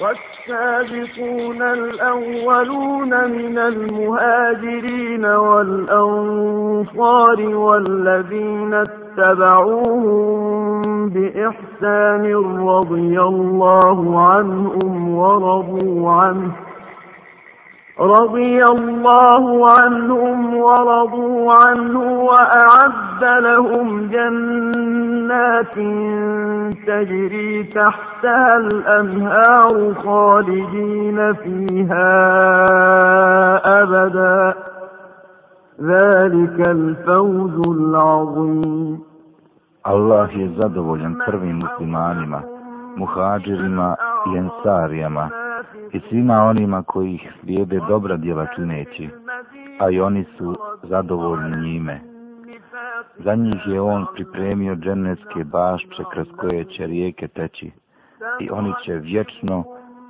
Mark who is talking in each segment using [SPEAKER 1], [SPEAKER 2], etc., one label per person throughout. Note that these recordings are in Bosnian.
[SPEAKER 1] والسابقون الأولون من المهاجرين والأنصار والذين اتبعوهم بإحسان رضي الله عنهم ورضوا عنه رضي الله عنهم ورضوا عنه وأعد لهم جنات تجري تحتها الأنهار خالدين فيها أبدا ذلك الفوز العظيم
[SPEAKER 2] الله je zadovoljan prvim muslimanima, muhađirima i ensarijama, i svima onima koji ih slijede dobra djela čineći, a i oni su zadovoljni njime. Za njih je on pripremio dženevske bašče kroz koje će rijeke teći i oni će vječno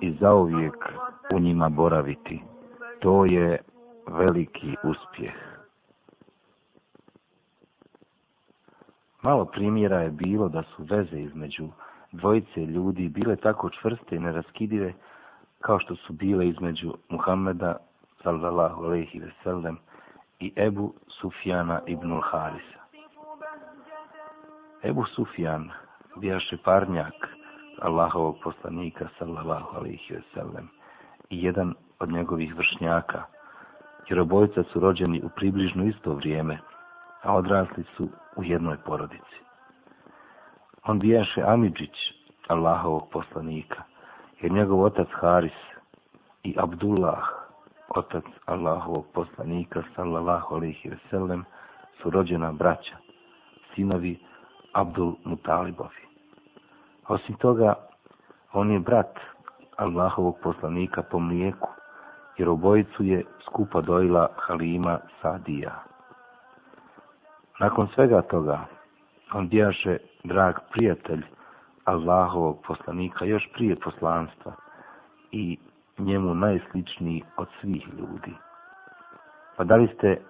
[SPEAKER 2] i zauvijek u njima boraviti. To je veliki uspjeh. Malo primjera je bilo da su veze između dvojice ljudi bile tako čvrste i neraskidive kao što su bile između Muhammeda sallallahu alejhi ve sellem i Ebu Sufjana ibn Harisa. Ebu Sufjan bijaše parnjak Allahovog poslanika sallallahu alejhi ve sellem i jedan od njegovih vršnjaka. Jer obojica su rođeni u približno isto vrijeme, a odrasli su u jednoj porodici. On bijaše Amidžić Allahovog poslanika, jer njegov otac Haris i Abdullah, otac Allahovog poslanika, sallallahu alaihi ve sellem, su rođena braća, sinovi Abdul Mutalibovi. Osim toga, on je brat Allahovog poslanika po mlijeku, jer obojicu je skupa dojila Halima Sadija. Nakon svega toga, on bijaše drag prijatelj Allahovog poslanika još prije poslanstva i njemu najsličniji od svih ljudi. Pa da li ste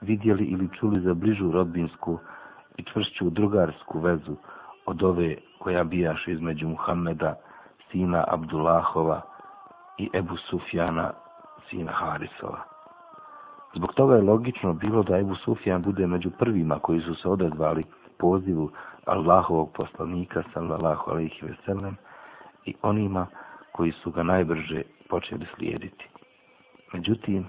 [SPEAKER 2] vidjeli ili čuli za bližu rodbinsku i čvršću drugarsku vezu od ove koja bijaš između Muhammeda, sina Abdullahova i Ebu Sufjana, sina Harisova. Zbog toga je logično bilo da Ebu Sufjan bude među prvima koji su se odazvali pozivu Allahovog poslanika sallallahu alejhi ve sellem i onima koji su ga najbrže počeli slijediti. Međutim,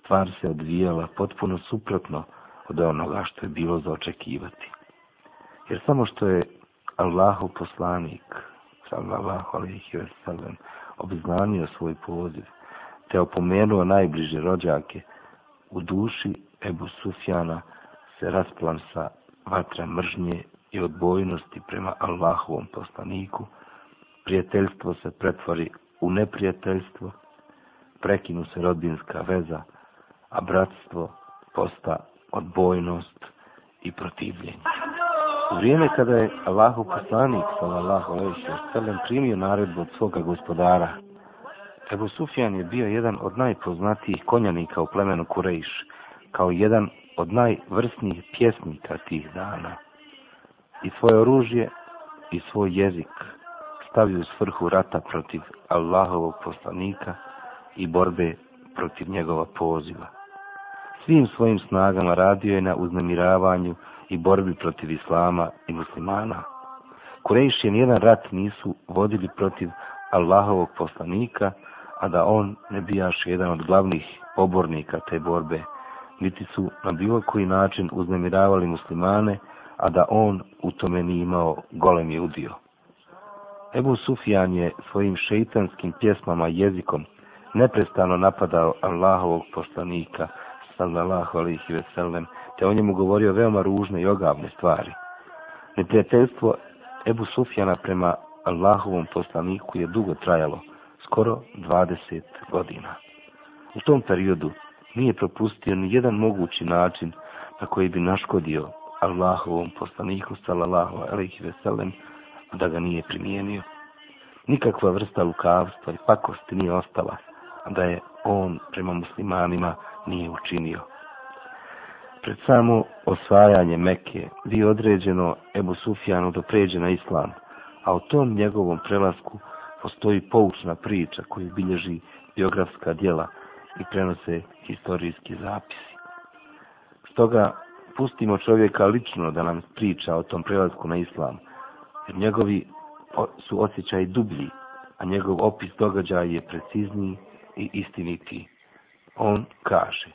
[SPEAKER 2] stvar se odvijala potpuno suprotno od onoga što je bilo za očekivati. Jer samo što je Allahu poslanik sallallahu alaihi ve sellem obznanio svoj poziv te opomenuo najbliže rođake u duši Ebu Sufjana se rasplansa vatra mržnje i odbojnosti prema Allahovom poslaniku, prijateljstvo se pretvori u neprijateljstvo, prekinu se rodbinska veza, a bratstvo posta odbojnost i protivljenje. U vrijeme kada je Allahu poslanik, sallallahu alaihi wa sallam, primio naredbu od svoga gospodara, Ebu Sufjan je bio jedan od najpoznatijih konjanika u plemenu Kurejš, kao jedan od najvrsnijih pjesnika tih dana i svoje oružje i svoj jezik stavio u svrhu rata protiv Allahovog poslanika i borbe protiv njegova poziva. Svim svojim snagama radio je na uznemiravanju i borbi protiv Islama i muslimana. Kurejši nijedan rat nisu vodili protiv Allahovog poslanika, a da on ne bijaš jedan od glavnih pobornika te borbe, niti su na bilo koji način uznemiravali muslimane, a da on u tome nije imao golemi udio. Ebu Sufjan je svojim šeitanskim pjesmama jezikom neprestano napadao Allahovog poslanika, sallallahu alihi veselem, te o njemu govorio veoma ružne i ogavne stvari. Neprijateljstvo Ebu Sufjana prema Allahovom poslaniku je dugo trajalo, skoro 20 godina. U tom periodu nije propustio ni jedan mogući način na koji bi naškodio Allahovom poslaniku sallallahu alejhi ve sellem da ga nije primijenio. Nikakva vrsta lukavstva i pakosti nije ostala da je on prema muslimanima nije učinio. Pred samo osvajanje Mekke bi određeno Ebu Sufjanu da pređe na islam, a o tom njegovom prelasku postoji poučna priča koju bilježi biografska djela i prenose historijski zapisi. Stoga pustimo čovjeka lično da nam priča o tom prelasku na islam, jer njegovi su osjećaj dublji, a njegov opis događaja je precizniji i istinitiji. On kaže,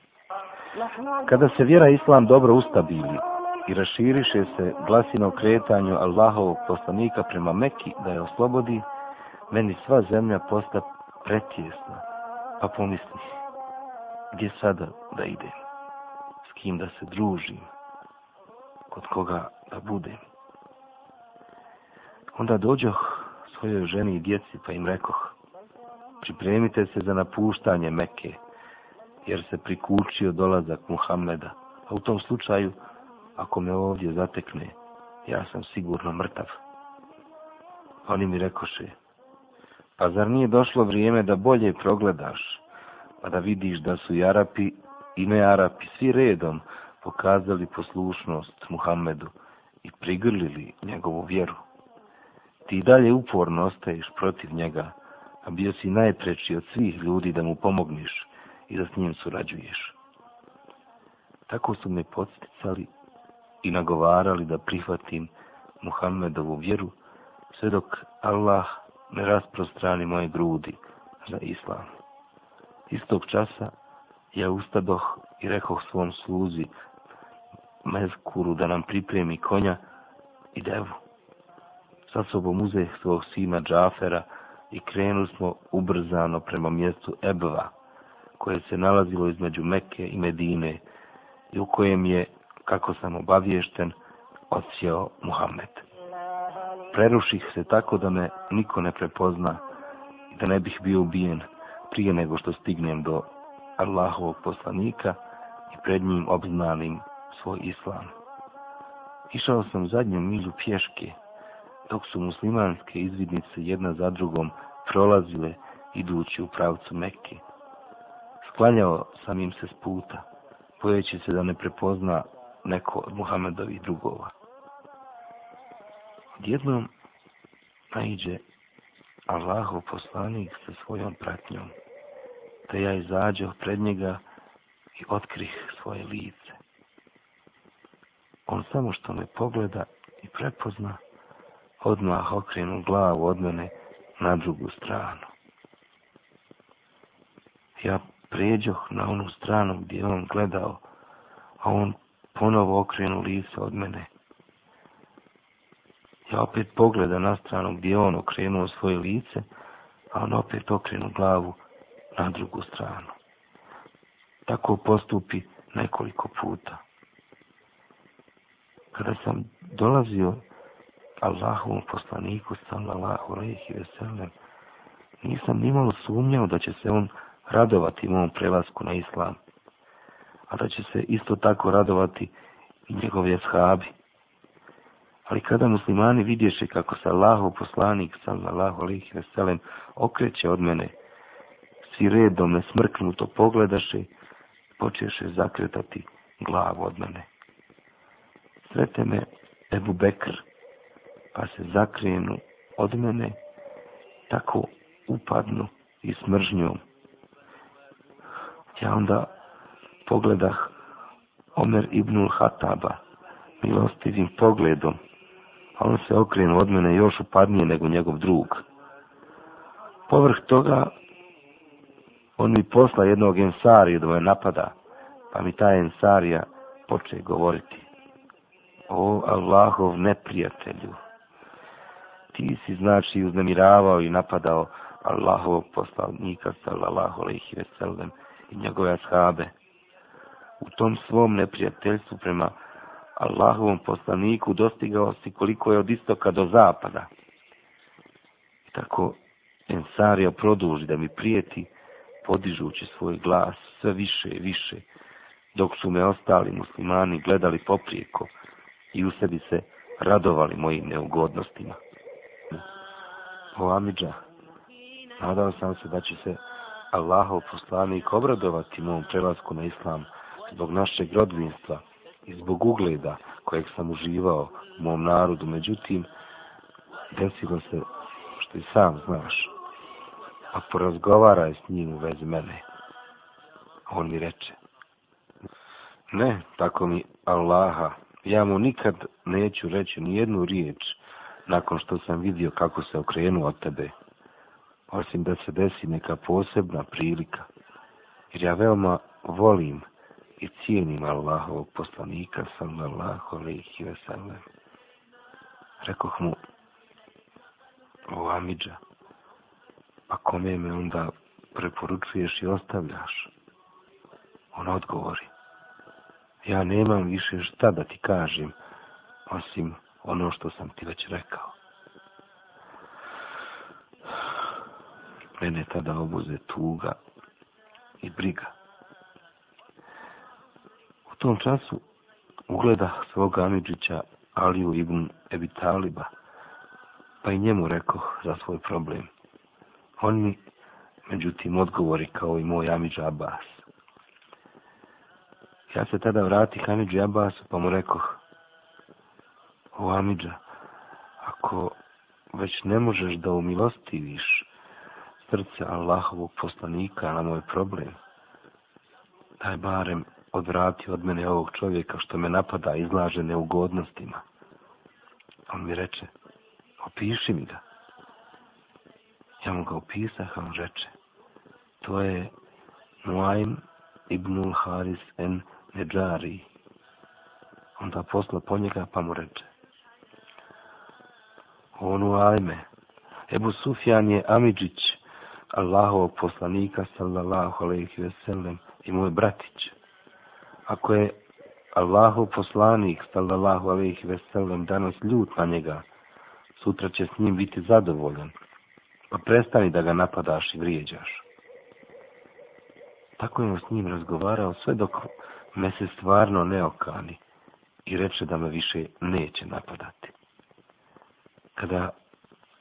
[SPEAKER 2] kada se vjera islam dobro ustabili i raširiše se glasino kretanju Allahovog poslanika prema Meki da je oslobodi, meni sva zemlja posta pretjesna, pa pomisli, gdje sada da idem, s kim da se družim, kod koga da budem. Onda dođoh svojoj ženi i djeci, pa im rekoh, pripremite se za napuštanje Mekke, jer se prikučio dolazak Muhammeda, a u tom slučaju, ako me ovdje zatekne, ja sam sigurno mrtav. Oni mi rekoše, pa zar nije došlo vrijeme da bolje progledaš, pa da vidiš da su i Arapi i ne Arapi svi redom pokazali poslušnost Muhammedu i prigrlili njegovu vjeru? Ti dalje uporno ostaješ protiv njega, a bio si najpreči od svih ljudi da mu pomogniš i da s njim surađuješ. Tako su me podsticali i nagovarali da prihvatim Muhammedovu vjeru, sve dok Allah ne rasprostrani moje grudi za islam. Istog časa ja ustadoh i rekoh svom sluzi mezkuru da nam pripremi konja i devu sa sobom uzeh svog sina Džafera i krenuli smo ubrzano prema mjestu Ebva, koje se nalazilo između Mekke i Medine i u kojem je, kako sam obaviješten, odsjeo Muhammed. Preruših se tako da me niko ne prepozna i da ne bih bio ubijen prije nego što stignem do Allahovog poslanika i pred njim obznanim svoj islam. Išao sam zadnju milju pješke, dok su muslimanske izvidnice jedna za drugom prolazile idući u pravcu Mekke. Sklanjao sam im se s puta, bojeći se da ne prepozna neko od Muhammedovih drugova. Odjednom naiđe Allahov poslanik sa svojom pratnjom, te ja izađo pred njega i otkrih svoje lice. On samo što me pogleda i prepozna, odmah okrenu glavu od mene na drugu stranu. Ja pređoh na onu stranu gdje on gledao, a on ponovo okrenu lice od mene. Ja opet pogleda na stranu gdje on okrenuo svoje lice, a on opet okrenu glavu na drugu stranu. Tako postupi nekoliko puta. Kada sam dolazio Allahovom poslaniku sallallahu alejhi ve sellem nisam nimalo sumnjao da će se on radovati mom prelasku na islam a da će se isto tako radovati i njegovi ashabi ali kada muslimani vidješe kako se Allahov poslanik sallallahu alejhi ve sellem okreće od mene svi redom nesmrknuto pogledaše počeše zakretati glavu od mene srete me Ebu Bekr pa se zakrenu od mene, tako upadnu i smržnjom. Ja onda pogledah Omer ibnul Hataba milostivim pogledom, a on se okrenuo od mene još upadnije nego njegov drug. Povrh toga, on mi posla jednog ensariju da me napada, pa mi ta ensarija poče govoriti. O Allahov neprijatelju, ti si znači uznemiravao i napadao Allahovog poslanika sallallahu alejhi ve sellem i njegove ashabe u tom svom neprijateljstvu prema Allahovom poslaniku dostigao si koliko je od istoka do zapada. I tako Ensario produži da mi prijeti, podižući svoj glas sve više i više, dok su me ostali muslimani gledali poprijeko i u sebi se radovali mojim neugodnostima o Amidža. Nadao sam se da će se Allahov poslanik obradovati mom prelasku na islam zbog našeg rodbinstva i zbog ugleda kojeg sam uživao u mom narodu. Međutim, desilo se što i sam znaš. pa porazgovaraj s njim u vezi mene. On mi reče, ne, tako mi Allaha, ja mu nikad neću reći ni jednu riječ nakon što sam vidio kako se okrenuo od tebe, osim da se desi neka posebna prilika, jer ja veoma volim i cijenim Allahovog poslanika, sallallahu alaihi ve sellem. Rekoh mu, o Amidža, a kome me onda preporučuješ i ostavljaš? On odgovori, ja nemam više šta da ti kažem, osim ono što sam ti već rekao. Mene tada obuze tuga i briga. U tom času ugleda svog Amidžića Aliju ibn Ebi Taliba, pa i njemu rekao za svoj problem. On mi, međutim, odgovori kao i moj Amidža Abbas. Ja se tada vrati Hamidži Abbasu, pa mu rekao, o Amidža, ako već ne možeš da umilostiviš srce Allahovog poslanika na moj problem, daj barem odvrati od mene ovog čovjeka što me napada i izlaže neugodnostima. On mi reče, opiši mi ga. Ja mu ga opisah, on reče, to je Nuaym ibnul Haris en Neđari. Onda posla po njega pa mu reče. Onu ajme, Ebu Sufjan je Amidžić, Allahovog poslanika, sallallahu alejhi ve sellem, i moj bratić. Ako je Allahov poslanik, sallallahu alejhi ve sellem, danas ljut na njega, sutra će s njim biti zadovoljan, pa prestani da ga napadaš i vrijeđaš. Tako je s njim razgovarao sve dok me se stvarno ne okani i reče da me više neće napadati. Kada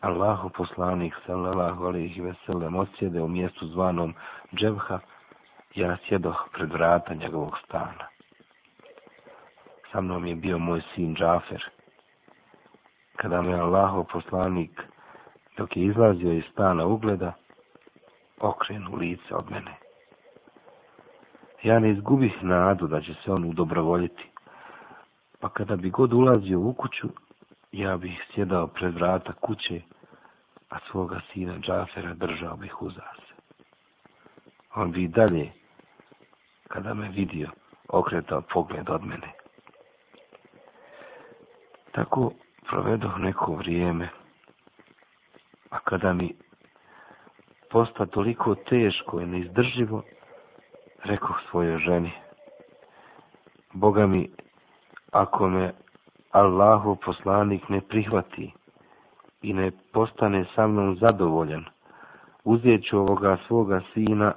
[SPEAKER 2] Allahu poslanik sallallahu alejhi ve sellem odsjede u mjestu zvanom Dževha, ja sjedoh pred vrata njegovog stana. Sa mnom je bio moj sin Džafer. Kada me Allahu poslanik dok je izlazio iz stana ugleda, okrenu lice od mene. Ja ne izgubih nadu da će se on udobrovoljiti. Pa kada bi god ulazio u kuću, ja bih sjedao pred vrata kuće, a svoga sina Džafera držao bih uzas. On bi dalje, kada me vidio, okretao pogled od mene. Tako provedoh neko vrijeme, a kada mi posta toliko teško i neizdrživo, rekoh svojoj ženi, Boga mi, ako me Allahu poslanik ne prihvati i ne postane sa mnom zadovoljan, uzet ću ovoga svoga sina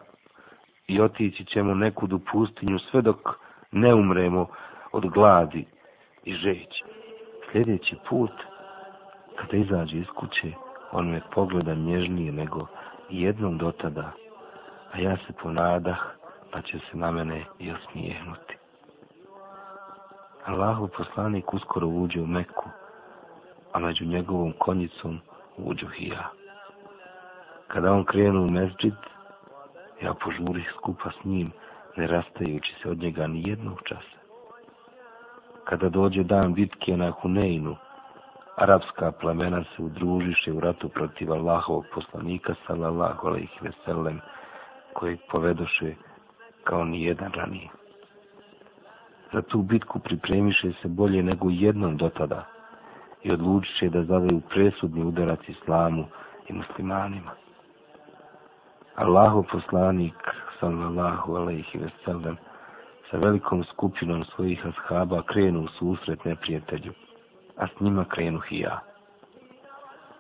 [SPEAKER 2] i otići ćemo nekud u pustinju sve dok ne umremo od gladi i žeći. Sljedeći put, kada izađe iz kuće, on me pogleda nježnije nego jednom dotada, a ja se ponadah pa će se na mene i osmijehnuti. Allahu poslanik uskoro uđe u Meku, a među njegovom konjicom uđu i ja. Kada on krenu u mesđid, ja požurih skupa s njim, ne rastajući se od njega ni jednog časa. Kada dođe dan bitke na Huneinu, arapska plemena se udružiše u ratu protiv Allahovog poslanika, sallallahu alaihi veselem, koji povedoše kao ni jedan ranije. Za tu bitku pripremiše se bolje nego jednom do tada i odlučiše da zadaju presudni udarac islamu i muslimanima. Allahu poslanik, sallallahu alaihi ve sellem, sa velikom skupinom svojih ashaba krenu u susret neprijatelju, a s njima krenu i ja.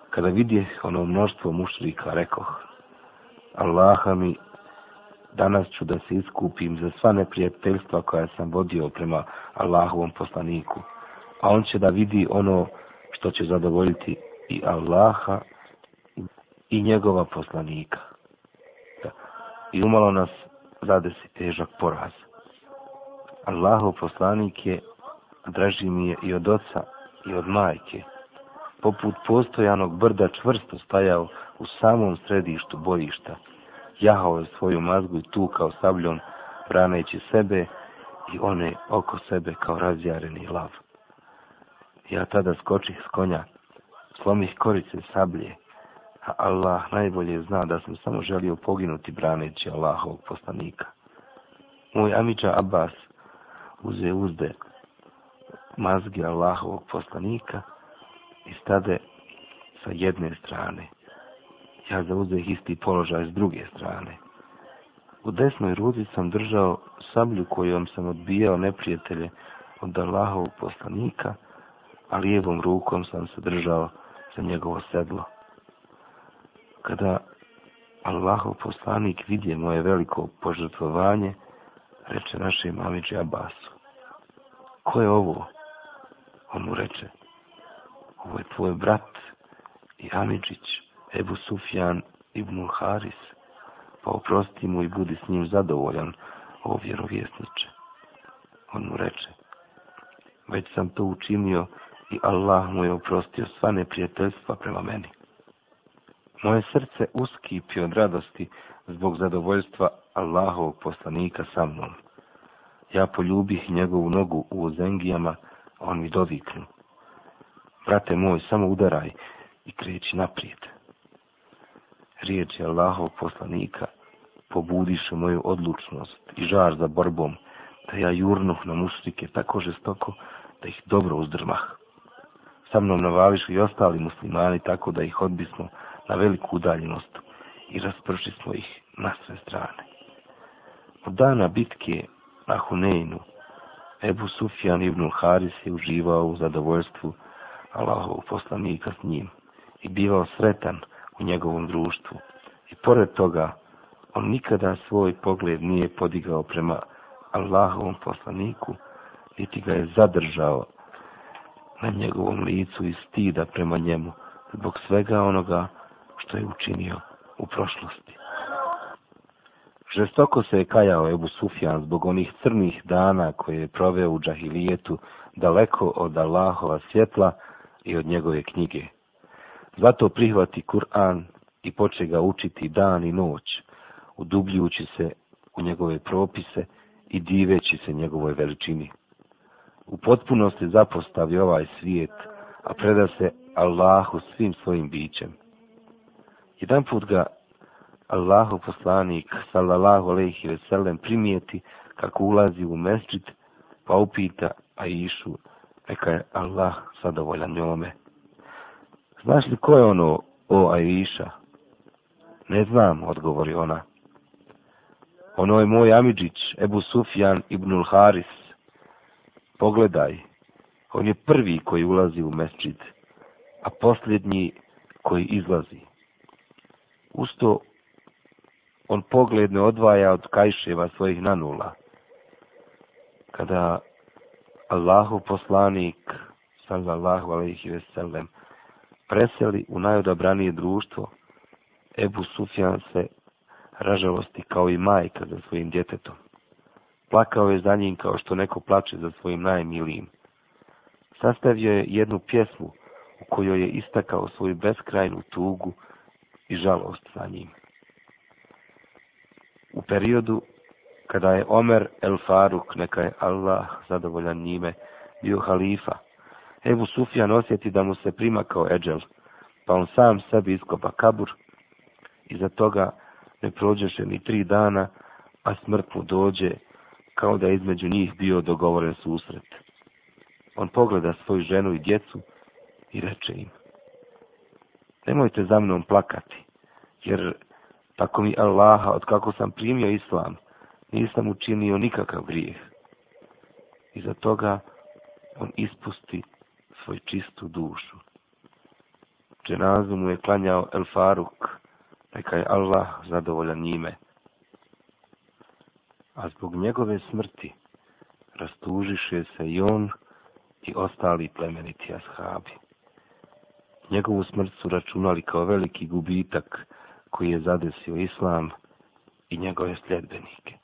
[SPEAKER 2] Kada vidje ono mnoštvo mušrika, rekoh, Allaha mi danas ću da se iskupim za sva neprijateljstva koja sam vodio prema Allahovom poslaniku. A on će da vidi ono što će zadovoljiti i Allaha i njegova poslanika. I umalo nas zadesi težak poraz. Allahov poslanik je, draži mi je i od oca i od majke, poput postojanog brda čvrsto stajao u samom središtu bojišta. Jahao je svoju mazgu i tukao sabljom, braneći sebe i one oko sebe kao razjareni lav. Ja tada skočih s konja, slomih korice sablje, a Allah najbolje zna da sam samo želio poginuti braneći Allahovog poslanika. Moj amiča Abbas uze uzde mazge Allahovog poslanika i stade sa jedne strane. Ja zauzeh isti položaj s druge strane. U desnoj ruci sam držao sablju kojom sam odbijao neprijatelje od Allahovog poslanika, a lijevom rukom sam se držao za njegovo sedlo. Kada Allahov poslanik vidje moje veliko požrtvovanje, reče naše mamiče Abasu. Ko je ovo? On mu reče, ovo je tvoj brat i Amidžić, Ebu Sufjan ibn Haris, pa oprosti mu i budi s njim zadovoljan, o vjerovjesniče. On mu reče, već sam to učinio i Allah mu je oprostio sva neprijateljstva prema meni. Moje srce uskipi od radosti zbog zadovoljstva Allahovog poslanika sa mnom. Ja poljubih njegovu nogu u ozengijama, on mi doviknu. Brate moj, samo udaraj i kreći naprijed. Riječi Allahov poslanika pobudiše moju odlučnost i žar za borbom, da ja jurnuh na mušrike tako žestoko da ih dobro uzdrmah. Sa mnom navališu i ostali muslimani tako da ih odbismo na veliku udaljenost i rasprši smo ih na sve strane. Od dana bitke na Huneinu, Ebu Sufjan ibn Haris je uživao u zadovoljstvu Allahovog poslanika s njim i bivao sretan u njegovom društvu. I pored toga, on nikada svoj pogled nije podigao prema Allahovom poslaniku, niti ga je zadržao na njegovom licu i stida prema njemu zbog svega onoga što je učinio u prošlosti. Žestoko se je kajao Ebu Sufjan zbog onih crnih dana koje je proveo u džahilijetu daleko od Allahova svjetla i od njegove knjige. Zato prihvati Kur'an i poče ga učiti dan i noć, udubljujući se u njegove propise i diveći se njegovoj veličini. U potpunosti zapostavi ovaj svijet, a preda se Allahu svim svojim bićem. Jedan put ga Allahu poslanik, sallallahu alaihi ve sellem, primijeti kako ulazi u mesčit, pa upita Aishu, neka je Allah zadovoljan njome. Znaš li ko je ono, o Aisha? Ne znam, odgovori ona. Ono je moj Amidžić, Ebu Sufjan ibnul Haris. Pogledaj, on je prvi koji ulazi u mesčid, a posljednji koji izlazi. Usto on pogled ne odvaja od kajševa svojih nanula. Kada Allahu poslanik, sallallahu alaihi ve sellem, preseli u najodabranije društvo, Ebu Sufjan se ražalosti kao i majka za svojim djetetom. Plakao je za njim kao što neko plače za svojim najmilijim. Sastavio je jednu pjesmu u kojoj je istakao svoju beskrajnu tugu i žalost za njim. U periodu kada je Omer el Faruk, neka je Allah zadovoljan njime, bio halifa, Ebu Sufjan osjeti da mu se prima kao Eđel, pa on sam sebi iskopa kabur i za toga ne prođeše ni tri dana, a smrt mu dođe kao da je između njih bio dogovoren susret. On pogleda svoju ženu i djecu i reče im, nemojte za mnom plakati, jer tako mi Allaha, od kako sam primio islam, nisam učinio nikakav grijeh. I za toga on ispusti svoj čistu dušu. Dženazu mu je klanjao El Faruk, neka je Allah zadovoljan njime. A zbog njegove smrti rastužiše se i on i ostali plemeniti ashabi. Njegovu smrt su računali kao veliki gubitak koji je zadesio islam i njegove sljedbenike.